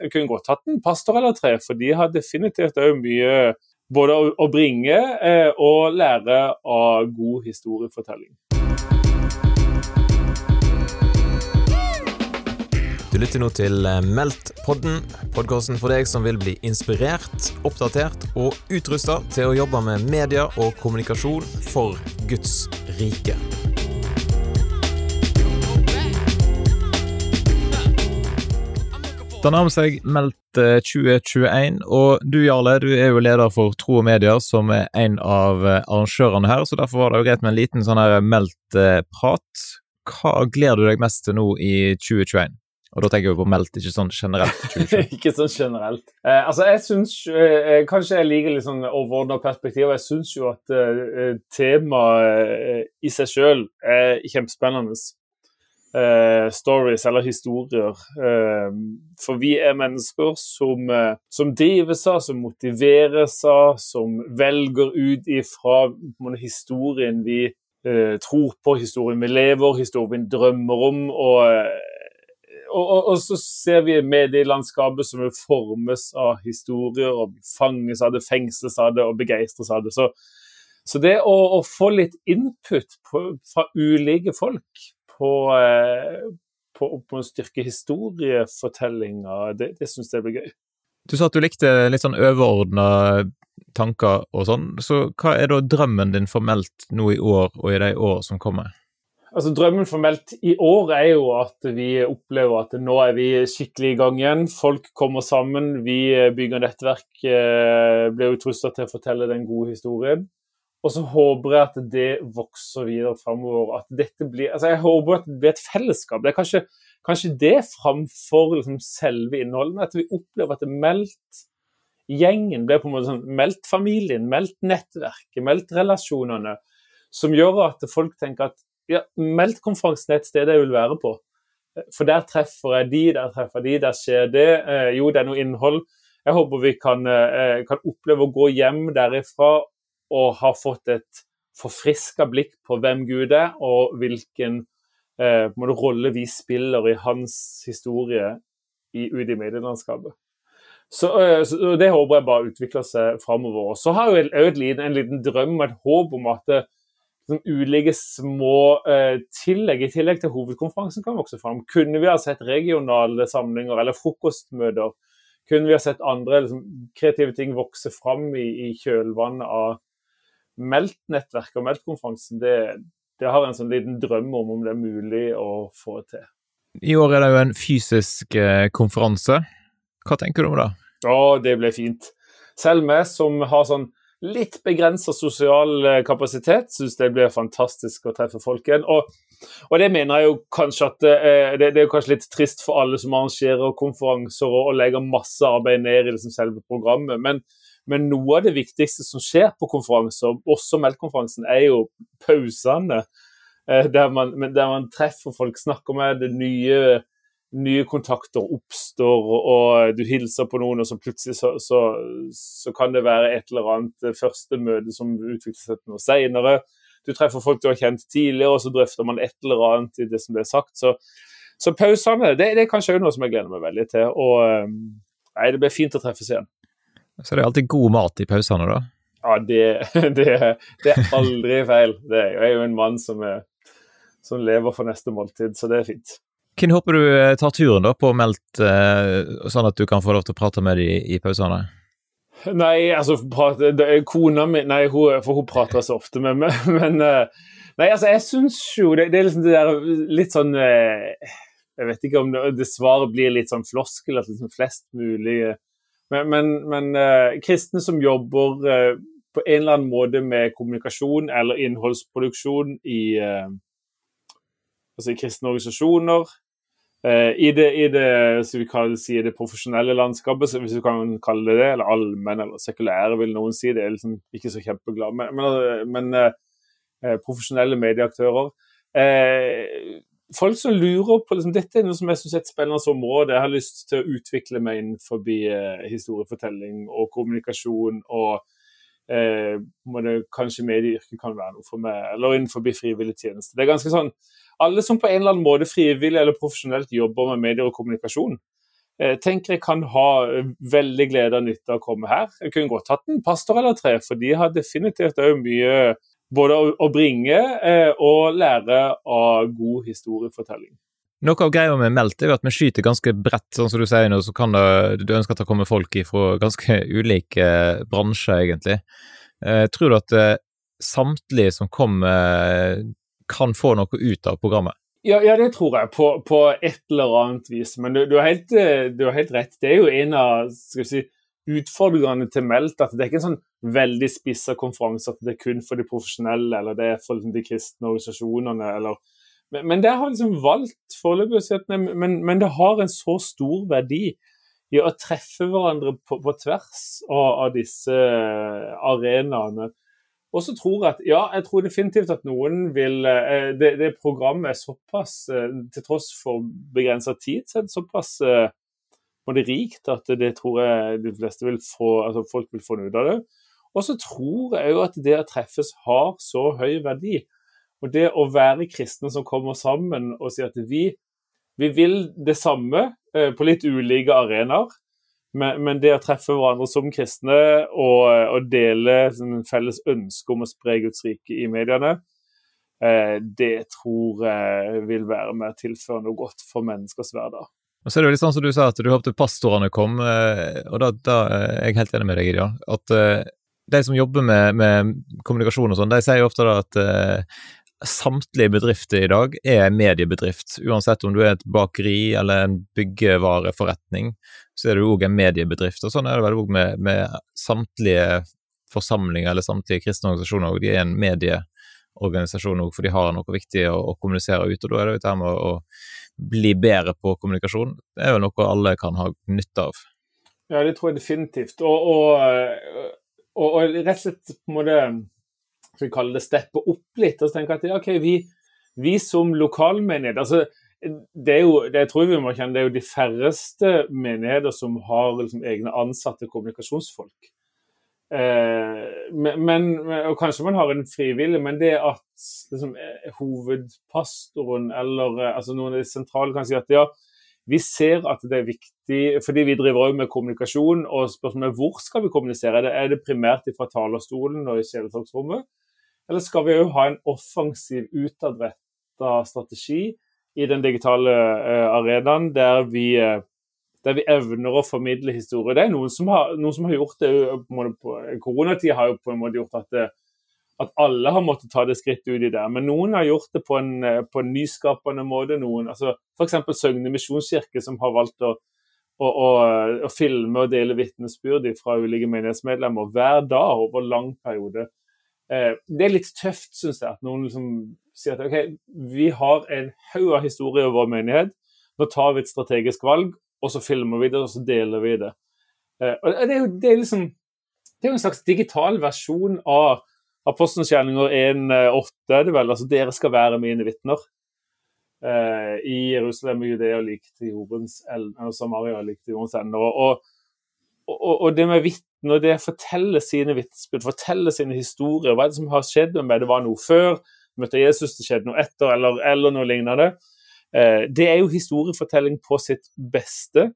Jeg kunne godt hatt en pastor eller tre, for de har definitivt òg mye både å bringe eh, og lære av god historiefortelling. Du lytter nå til eh, Meldt-podden, podkasten for deg som vil bli inspirert, oppdatert og utrusta til å jobbe med media og kommunikasjon for Guds rike. Det nærmer seg Meldt 2021, eh, og du Jarle, du er jo leder for Tro og Media, som er en av eh, arrangørene her, så derfor var det jo greit med en liten sånn her Meldt-prat. Hva gleder du deg mest til nå i 2021? Og da tenker vi på meldt, ikke sånn generelt. ikke sånn generelt. Eh, altså, jeg syns eh, Kanskje jeg liker litt sånn overordna perspektiv. Jeg syns jo at eh, temaet eh, i seg sjøl er kjempespennende eh, stories eller historier. Eh, for vi er mennesker som, eh, som drives av, som motiveres av, som velger ut ifra historien vi eh, tror på, historien vi lever, historien vi drømmer om. og eh, og, og, og, så ser vi medielandskapet som formes av historier, og fanges av det, fengsles av det og begeistres av det. Så, så det å, å, få litt input på, fra ulike folk på, eh, på, på å styrke historiefortellinga, det, det syns jeg blir gøy. Du sa at du likte litt sånn overordna tanker og sånn, så hva er da drømmen din formelt nå i år og i de år som kommer? Altså Drømmen formelt i år er jo at vi opplever at nå er vi skikkelig i gang igjen. Folk kommer sammen, vi bygger nettverk, eh, blir utrusta til å fortelle den gode historien. Og så håper jeg at det vokser videre framover. At dette blir altså Jeg håper at det blir et fellesskap. Det er kanskje, kanskje det framfor liksom selve innholdet. At vi opplever at det meldt gjengen blir på en måte sånn meldt familien, meldt nettverket, meldt relasjonene. Som gjør at folk tenker at ja, meldt konferansen er et sted jeg vil være på. For der treffer jeg de, der treffer de, der skjer det. Eh, jo, det er noe innhold. Jeg håper vi kan, eh, kan oppleve å gå hjem derifra og har fått et forfriska blikk på hvem Gud er, og hvilken eh, rolle vi spiller i hans historie i, ute i medielandskapet. Så, eh, så, Det håper jeg bare utvikler seg framover. Så har jeg òg en liten drøm og et håp om at det, som ulike små eh, tillegg i tillegg til hovedkonferansen kan vokse fram. Kunne vi ha sett regionale samlinger eller frokostmøter? Kunne vi ha sett andre liksom, kreative ting vokse fram i, i kjølvannet av Meldt-nettverket og Meldt-konferansen, det, det, har en sånn liten drøm om om det er mulig å få til. I år er det jo en fysisk eh, konferanse. Hva tenker du om det? Å, det ble fint. Selv meg som har sånn litt begrensa sosial eh, kapasitet, syns det blir fantastisk å treffe folk igjen. Og, og, det mener jeg jo kanskje at det, det, det, er kanskje litt trist for alle som arrangerer konferanser og, og legger masse arbeid ned i liksom selve programmet. men men noe av det viktigste som skjer på konferanser, også Meldt-konferansen, er jo pausene. Eh, der man, der man, treffer folk, snakker med det, nye, nye kontakter oppstår, og du hilser på noen, og så plutselig så, så, så kan det være et eller annet eh, første møte som utvikler seg til noe senere. Du treffer folk du har kjent tidligere, og så drøfter man et eller annet i det som ble sagt. Så, så pausene det, det, er kanskje noe som jeg gleder meg veldig til. og eh, nei, Det blir fint å treffes igjen. Så det er alltid god mat i pausene, da? Ja, det, det, det, er aldri feil. Det er, jeg er jo en mann som, er, som, lever for neste måltid, så det er fint. Hvem håper du eh, tar turen da på meldt, eh, sånn at du kan få lov til å prate med dem i, i pausene? Nei, altså prate, Kona mi Nei, hun, for hun prater så ofte med meg, men eh, Nei, altså, jeg syns jo det, det, er liksom det der litt sånn Jeg vet ikke om det, det svaret blir litt sånn floskel, at liksom flest mulig men, men, men uh, kristne som jobber uh, på en eller annen måte med kommunikasjon eller innholdsproduksjon i, uh, altså i kristne organisasjoner i det, i det, så vi kan si, det profesjonelle landskapet, hvis vi kan kalle det det, eller allmenn eller sekulære, vil noen si. Det er liksom ikke så kjempeglad. Men, men, men profesjonelle medieaktører folk som lurer på liksom, Dette er noe som jeg synes er et spennende område. Jeg har lyst til å utvikle meg innenfor eh, historiefortelling og kommunikasjon. og eh, det, Kanskje medieyrket kan være noe for meg, eller innenfor frivillig tjeneste. Det er ganske sånn, Alle som på en eller annen måte frivillig eller profesjonelt jobber med medier og kommunikasjon, eh, tenker jeg kan ha veldig glede og nytte av å komme her. Jeg kunne godt hatt en pastor eller tre, for de har definitivt òg mye både å bringe og lære av god historiefortelling. Noe av greia med Melt er jo at vi skyter ganske bredt, sånn som du sier nå, så kan det, du ønsker at det kommer folk fra ganske ulike bransjer, egentlig. Eh, tror du at eh, samtlige som kommer, kan få noe ut av programmet? Ja, ja det tror jeg, på, på, et eller annet vis. Men du, du, har helt, du, har helt, rett. Det er jo en av skal vi si, utfordringene til Meldt at det er ikke en sånn veldig spissa konferanse at det er kun for de profesjonelle, eller det er for liksom, de kristne organisasjonene, eller men, men det har liksom valgt foreløpig å si at men, men, det har en så stor verdi i å treffe hverandre på, på tvers av, av, disse arenaene. Og så tror jeg at ja, jeg tror definitivt at noen vil eh, Det, det programmet er såpass, eh, til tross for begrensa tid, så er det såpass eh, det rikt at det tror jeg de fleste vil få, altså folk vil få ut av det. Og så tror jeg jo at det å treffes har så høy verdi og det å være kristne som kommer sammen og sier at vi, vi vil det samme eh, på litt ulike arenaer, men, men, det å treffe hverandre som kristne og, og dele sånn, felles ønske om å spre Guds rike i mediene, eh, det tror jeg vil være med å tilføre noe godt for menneskers hverdag. Og så er det jo litt sånn som du sa, at du håpte pastorene kom, eh, og da, da er jeg helt enig med deg i. At de som jobber med, med kommunikasjon og sånn, de sier jo ofte da at samtlige bedrifter i dag er mediebedrift. Uansett om du er et bakeri eller en byggevareforretning, så er du òg en mediebedrift. Og sånn er det vel òg med, med, samtlige forsamlinger eller samtlige kristne organisasjoner. De er en medieorganisasjon òg, for de har noe viktig å, å, kommunisere ut. Og da er det jo dette med å, å bli bedre på kommunikasjon. Det er jo noe alle kan ha nytte av. Ja, det tror jeg definitivt. Og, og, og, og rett og slett på en måte skal vi kalle det, steppe opp litt og så tenke at ok, vi, vi som lokalmenighet altså, det er jo, det tror vi må kjenne, det er jo de færreste menigheter som har liksom, egne ansatte kommunikasjonsfolk. Eh, men, og Kanskje man har en frivillig, men det at liksom, eh, hovedpastoren eller eh, altså noen av de sentrale kan si at ja, vi ser at det er viktig, fordi vi driver også med kommunikasjon. og spørsmålet er Hvor skal vi kommunisere? Er det, er det primært fra talerstolen og i sjelesorgsrommet? Eller skal vi òg ha en offensiv, utadretta strategi i den digitale uh, arenaen, der vi, uh, der vi, evner å formidle historie? Det er noen som har, noen som har gjort det Koronatida har jo på en måte gjort at, det, at alle har måttet ta det skrittet ut i det. Men noen har gjort det på en, på en nyskapende måte. noen, altså F.eks. Søgne misjonskirke, som har valgt å, å, å, å filme og dele vitnesbyrd fra ulike menighetsmedlemmer hver dag over lang periode. Eh, det er litt tøft, syns jeg, at noen liksom sier at OK, vi har en haug av historier i vår menighet. Nå tar vi et strategisk valg, og så filmer vi det, og så deler vi det. Eh, og det er jo det er liksom det er jo en slags digital versjon av Apostelens gjerninger 1.8, er det vel. Altså, dere skal være mine vitner. Eh, I Jerusalem Judea lik til jordens ende, Samaria lik til jordens ende. Og, og, og, det med vitner det forteller sine vitnesbyrd, forteller sine historier, hva er det som har skjedd med meg, det var noe før, møtte Jesus, det skjedde noe etter, eller, eller noe lignende. Eh, det er jo historiefortelling på sitt beste.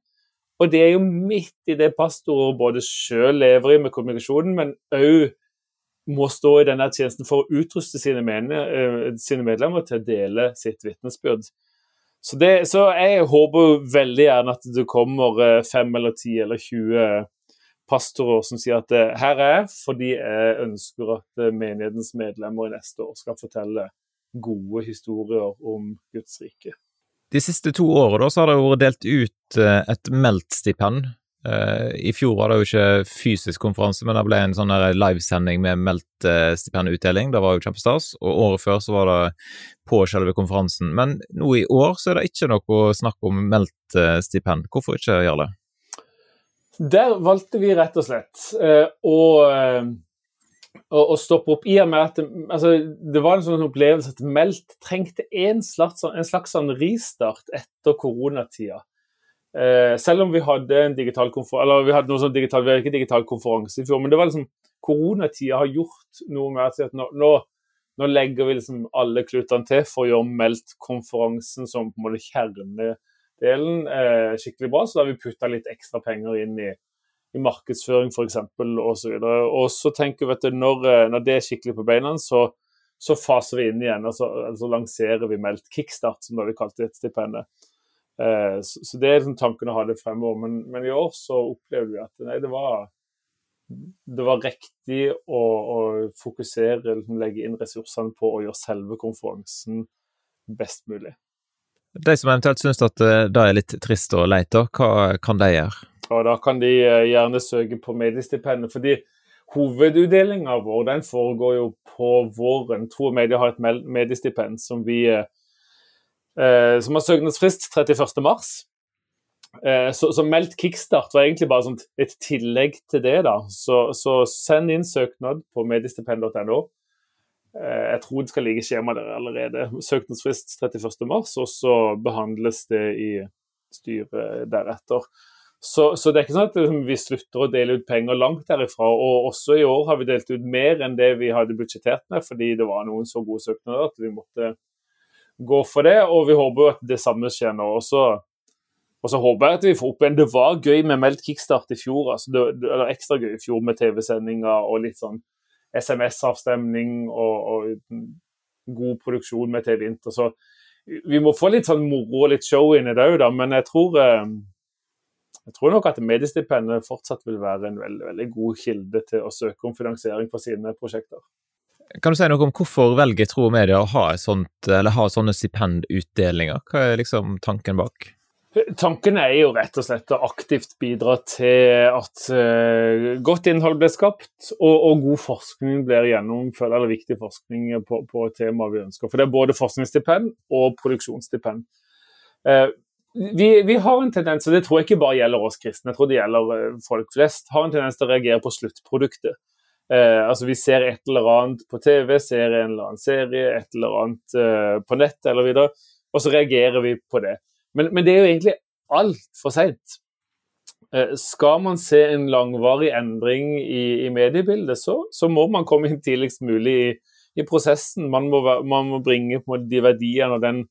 Og det er jo midt i det pastorer både sjøl lever i med kommunikasjonen, men òg må stå i denne tjenesten for å utruste eh, sine medlemmer til å dele sitt vitnesbyrd. Så, så, jeg håper veldig gjerne at det kommer eh, fem eller ti eller 20 pastorer som sier at eh, her er jeg fordi jeg ønsker at eh, menighetens medlemmer i neste år skal fortelle gode historier om Guds rike. De siste to årene har det vært delt ut eh, et Meldt-stipend. I fjor var det jo ikke fysisk konferanse, men det ble en sånn livesending med Meldt-stipendutdeling. Det var jo kjempestas. Og året før så var det på selve konferansen. Men nå i år så er det ikke noe snakk om Meldt-stipend. Hvorfor ikke gjøre det? Der valgte vi rett og slett uh, å, å, stoppe opp, i og med at altså, det var en sånn opplevelse at Meldt trengte en slags, en slags sånn ristart etter koronatida. Eh, selv om vi hadde en digital konferanse, eller vi hadde noe sånn digital, vi hadde ikke digital konferanse i fjor, men det var liksom koronatida har gjort noe med at nå, nå, nå legger vi liksom alle klutene til for å gjøre Meldt-konferansen som på en måte kjernedelen eh, skikkelig bra, så da har vi putta litt ekstra penger inn i, i markedsføring f.eks. osv. Og så tenker vi at når, eh, når, det er skikkelig på beina, så, så faser vi inn igjen. og så altså lanserer vi meldt kickstart, som da vi kalte et stipendet. Eh, så, så, det er liksom tanken å ha det fremover. Men, men, i år så opplever vi at nei, det var det var riktig å, å fokusere, liksom legge inn ressursene på å gjøre selve konferansen best mulig. De som eventuelt syns at eh, det er litt trist og leit, hva kan de gjøre? Og da kan de eh, gjerne søke på mediestipendet. fordi Hovedutdelinga vår den foregår jo på våren. Tro og Media har et mediestipend som vi eh, som har søknadsfrist 31.3. Eh, så, så, meldt kickstart var egentlig bare sånt, et tillegg til det. da. Så, så send inn søknad på mediestipend.no. Eh, jeg tror det skal ligge skjema der allerede. Søknadsfrist 31.3, og så behandles det i styret deretter. Så, så, det er ikke sånn at liksom, vi slutter å dele ut penger langt derifra. Og også i år har vi delt ut mer enn det vi hadde budsjettert med, fordi det var noen så gode søknader at vi måtte gå for det. Og vi håper jo at det samme skjer nå også og så håper jeg at vi får opp igjen. Det var gøy med meldt kickstart i fjor. altså det, det eller ekstra gøy i fjor med TV-sendinger og litt sånn SMS-avstemning og, og, god produksjon med TV Inter. Så vi må få litt sånn moro og litt show inn i det òg, da. Men jeg tror, eh, jeg tror nok at mediestipendet fortsatt vil være en veldig, veldig god kilde til å søke om finansiering for sine prosjekter. Kan du si noe om hvorfor velger Tro og Media å ha, sånt, ha sånne stipendutdelinger? Hva er liksom tanken bak? Tanken er jo rett og slett å aktivt bidra til at uh, godt innhold blir skapt, og, og, god forskning blir gjennomført, eller viktig forskning på, på temaet vi ønsker. For det er både forskningsstipend og produksjonsstipend. Uh, vi, vi, har en tendens, og det tror jeg ikke bare gjelder oss kristne, jeg tror det gjelder uh, folk flest, har en tendens til å reagere på sluttproduktet. altså Vi ser et eller annet på TV, ser en eller annen serie, et eller annet på nett eller videre, og så reagerer vi på det. Men, men det er jo egentlig altfor seint. Eh, skal man se en langvarig endring i, i mediebildet, så, så, må man komme inn tidligst mulig i, i prosessen. Man må, man må bringe de verdiene og den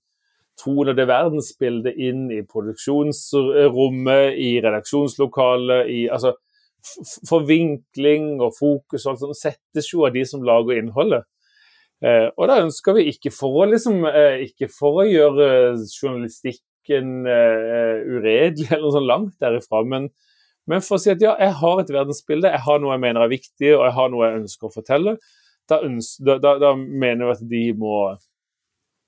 og det verdensbildet inn i produksjonsrommet, i redaksjonslokalet, i altså Forvinkling og fokus og alt sånt settes jo av de som lager innholdet. Eh, og da ønsker vi ikke for å, liksom, eh, ikke for å gjøre journalistikken uh, uredelig eller noe sånt langt derifra. Men, men, for å si at ja, jeg har et verdensbilde, jeg har noe jeg mener er viktig, og jeg har noe jeg ønsker å fortelle, da, ønsker, da, da mener vi at de må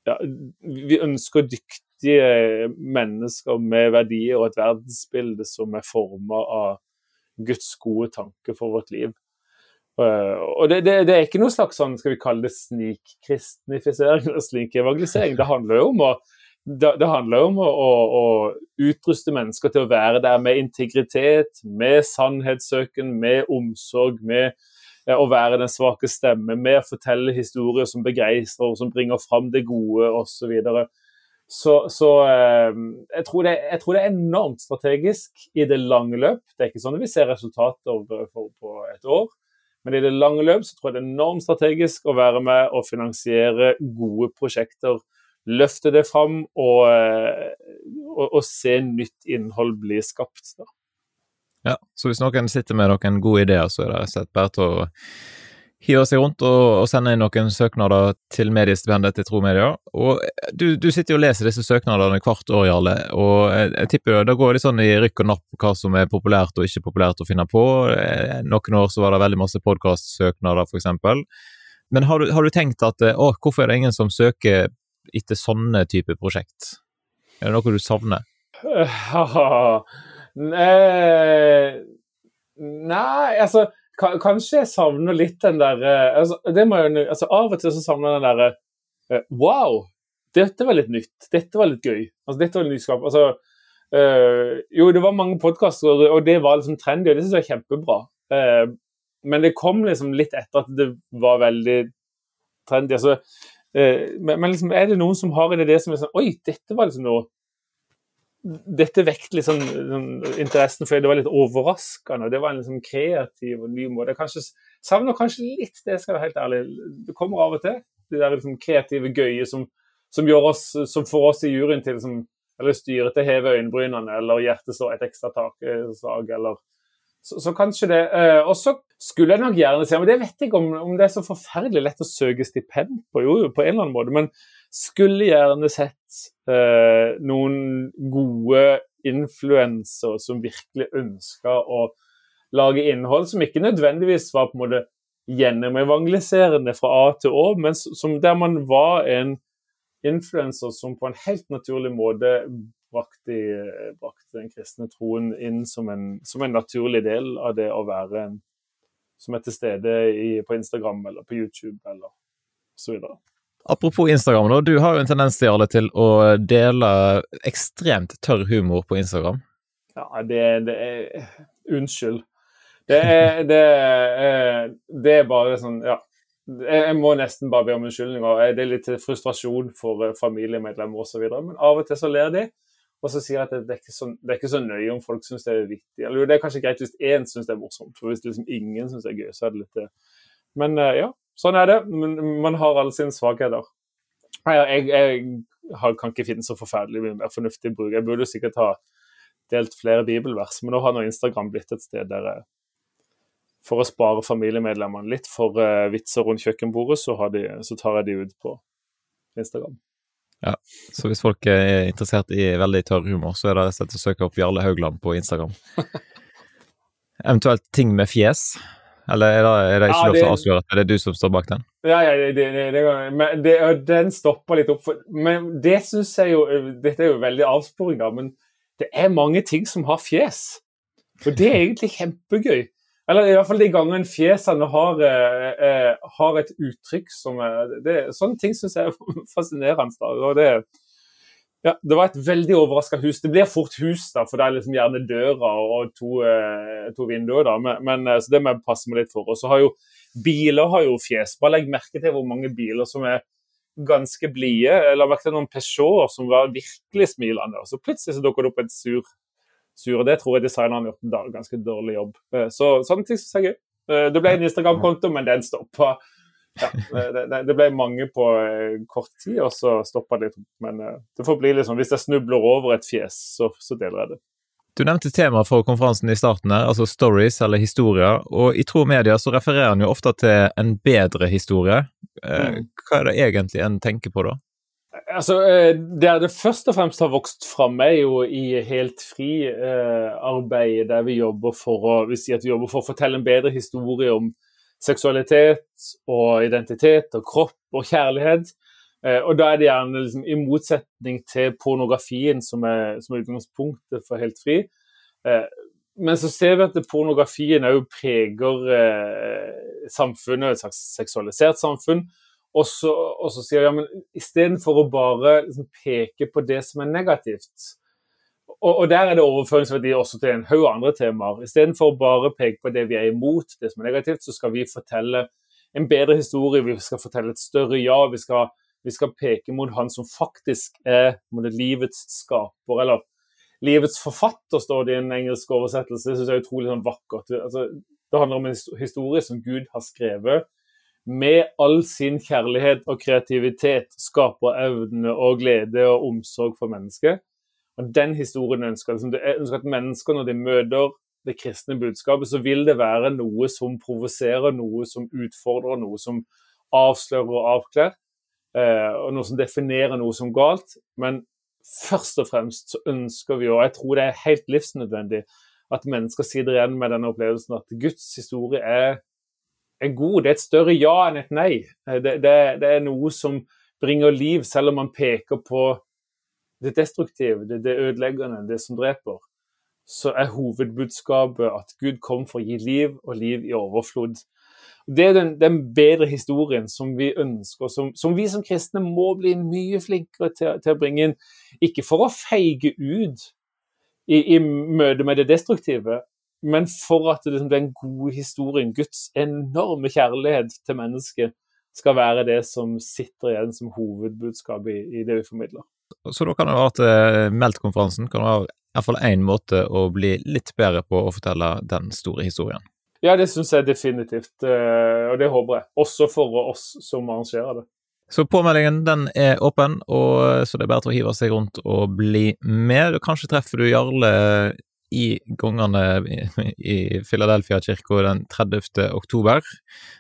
ja, Vi ønsker dyktige mennesker med verdier og et verdensbilde som er forma av Guds gode tanke for vårt liv. Uh, og det, det, det, er ikke noe slags sånn, skal vi kalle det snikkristnifisering eller snikevangalisering. Det handler jo om å det, handler om å, å, å, utruste mennesker til å være der med integritet, med sannhetssøken, med omsorg, med eh, å være den svake stemme, med å fortelle historier som begeistrer, som bringer fram det gode osv. Så, så, så eh, jeg, tror det, jeg, tror det, er enormt strategisk i det lange løp. Det er ikke sånn at vi ser resultater på, på et år. Men i det lange løp så tror jeg det er enormt strategisk å være med og finansiere gode prosjekter løfte det fram og, eh, og, og, se nytt innhold bli skapt. Da. Ja, så hvis noen sitter med noen gode ideer, så er det sett bare til å hive seg rundt og, og, sende inn noen søknader til mediestipendet til Tro Media. Og du, du, sitter jo og leser disse søknadene hvert år, Jarle, og jeg, jeg tipper det går litt sånn i rykk og napp hva som er populært og ikke populært å finne på. Eh, noen år så var det veldig masse podkastsøknader, f.eks. Men har du, har du, tenkt at å, hvorfor er det ingen som søker etter sånne type prosjekt? Er det noe du savner? Nei, altså Kanskje jeg savner litt den der eh, altså, det må jeg, altså, Av og til så savner jeg den derre uh, Wow! Dette var litt nytt. Dette var litt gøy. Altså, dette var nyskap. Altså, øh, jo, det var mange podkaster, og det var liksom trendy, og det syns jeg er kjempebra. Uh, men det kom liksom litt etter at det var veldig trendy. Altså, uh, men, men liksom, er det noen som har en idé som er sånn Oi, dette var liksom noe Dette vekket liksom, interessen fordi det var litt overraskende. Det var en liksom kreativ og ny måte. Jeg savner kanskje litt det, skal jeg være helt ærlig. Det kommer av og til. Det der liksom kreative, gøye som, som, oss, som får oss i juryen til liksom, eller styret til å heve øyenbrynene, eller hjertet slår et ekstra takslag, eller så, så, kanskje det. Eh, og så skulle jeg nok gjerne se, men det vet jeg ikke om, om, det er så forferdelig lett å søke stipend på, jo, på en eller annen måte, men skulle gjerne sett eh, noen gode influensere som virkelig ønska å lage innhold som ikke nødvendigvis var på en måte gjennomevangeliserende fra A til Å, men som der man var en influenser som på en helt naturlig måte brakte, brakte den kristne troen inn som en, som en, naturlig del av det å være en som er til stede i, på Instagram eller på YouTube eller så videre. Apropos Instagram, da, du har jo en tendens til, å dele ekstremt tørr humor på Instagram. Ja, det, det er Unnskyld. Det er, det, er, det er bare sånn Ja. Jeg må nesten bare be om unnskyldning. og Det er litt frustrasjon for familiemedlemmer osv. Men av og til så ler de. Og så sier jeg at det, er ikke så, det er ikke så nøye om folk syns det er viktig. Eller det er kanskje greit hvis én syns det er morsomt, for hvis liksom ingen syns det er gøy, så er det litt eh, Men eh, ja, sånn er det. Men man har alle sine svakheter. Jeg, jeg, jeg kan ikke finne så forferdelig mye mer fornuftig bruk. Jeg burde sikkert ha delt flere bibelvers, men nå har nå Instagram blitt et sted der for å spare familiemedlemmene litt for uh, vitser rundt kjøkkenbordet, så, de, så, tar jeg de ut på Instagram. Ja, så hvis folk er interessert i veldig tørr humor, så er det rett og slett å søke opp Jarle Haugland på Instagram. Eventuelt ting med fjes. Eller er det, er det ikke ja, lov til å avsløre at det er du som står bak den? Ja, ja det, det, men den stopper litt opp. For, men det syns jeg jo Dette er jo veldig avsporing, da, men det er mange ting som har fjes. Og det er egentlig kjempegøy. Eller i hvert fall de gangene fjesene har, eh, eh, har et uttrykk som er det, Sånne ting syns jeg er fascinerende. Da. Og det, ja, det var et veldig overraska hus. Det blir fort hus, da, for det er liksom gjerne døra og to, eh, to vinduer. da, men, men, eh, Så det må jeg passe meg litt for. Og så har jo biler har jo fjes. Bare legg merke til hvor mange biler som er ganske blide. La merke til noen Peugeoter som var virkelig smilende. Og så plutselig så dukker det opp en sur sur. Det tror jeg designeren har gjort en ganske dårlig jobb. Eh, så sånne ting syns jeg er gøy. Eh, det ble en Instagram-konto, men den stoppa. Ja, det, det, ble mange på eh, kort tid, og så stoppa det. Men det får bli litt sånn, hvis jeg snubler over et fjes, så, så deler jeg det. Du nevnte temaet for konferansen i starten, her, altså stories eller historier. og I Tro Media så refererer en jo ofte til en bedre historie. Mm. Hva er det egentlig en tenker på da? Altså, det Der det først og fremst har vokst fram, er jo i helt fri eh, der vi jobber for å vi sier at vi jobber for å fortelle en bedre historie om seksualitet og identitet og kropp og kjærlighet. Eh, og da er det gjerne liksom, i motsetning til pornografien, som er, som er utgangspunktet for helt fri. Eh, men så ser vi at pornografien òg preger eh, samfunnet, et slags seksualisert samfunn. Og så, og så sier de ja, men istedenfor å bare liksom peke på det som er negativt og, og der er det overføringsverdi også til en haug andre temaer. Istedenfor å bare peke på det vi er imot, det som er negativt, så skal vi fortelle en bedre historie. Vi skal fortelle et større ja. Vi skal, vi skal peke mot han som faktisk er livets skaper, eller livets forfatter, står det i en engelsk oversettelse. Det syns jeg er utrolig sånn vakkert. Altså, det handler om en historie som Gud har skrevet med all sin kjærlighet og kreativitet skaper evne og glede og omsorg for mennesket. Og Den historien ønsker liksom, jeg ønsker at mennesker, når de møter det kristne budskapet, så vil det være noe som provoserer, noe som utfordrer, noe som avslører og avkler. Eh, og noe som definerer noe som galt. Men først og fremst så ønsker vi, og jeg tror det er helt livsnødvendig, at mennesker sitter igjen med denne opplevelsen at Guds historie er er god. Det er et større ja enn et nei. Eh, det, det, det er noe som bringer liv, selv om man peker på det destruktive, det, det ødeleggende, det som dreper. Så er hovedbudskapet at Gud kom for å gi liv, og liv i overflod. Det er den, den bedre historien som vi ønsker, som, som, vi som kristne må bli mye flinkere til, til, å bringe inn. Ikke for å feige ut i, i møte med det destruktive, men for at det, den gode historien, Guds enorme kjærlighet til mennesket, skal være det som sitter igjen som hovedbudskap i, i det vi formidler. Så da kan det være at uh, Meldt-konferansen kan være iallfall én måte å bli litt bedre på å fortelle den store historien? Ja, det syns jeg definitivt, uh, og det håper jeg. Også for oss som arrangerer det. Så påmeldingen den er åpen, og, så det er bare til å hive seg rundt og bli med. Kanskje treffer du Jarle i gongene i Philadelphia-kirka den 30. oktober.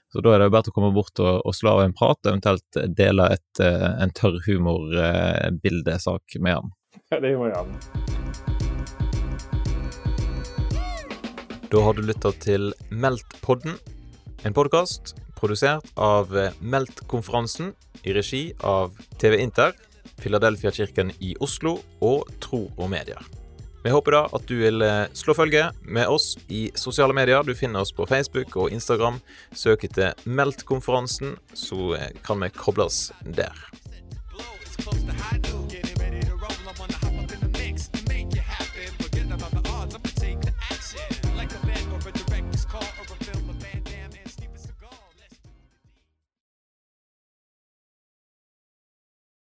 Så da er det bare til å komme bort og, og slå av en prat, eventuelt dele et, en tørr humorbildesak med han. Ja, det gjør jeg gjerne. Da har du lytta til Meldt-podden, en podkast produsert av Meldt-konferansen i regi av TV Inter, Philadelphia-kirken i Oslo og Tro og Medier. Vi håper da at du vil eh, slå følge med oss i sosiale medier. Du finner oss på Facebook og Instagram. Søk etter Meldt-konferansen, så eh, kan vi koble oss der.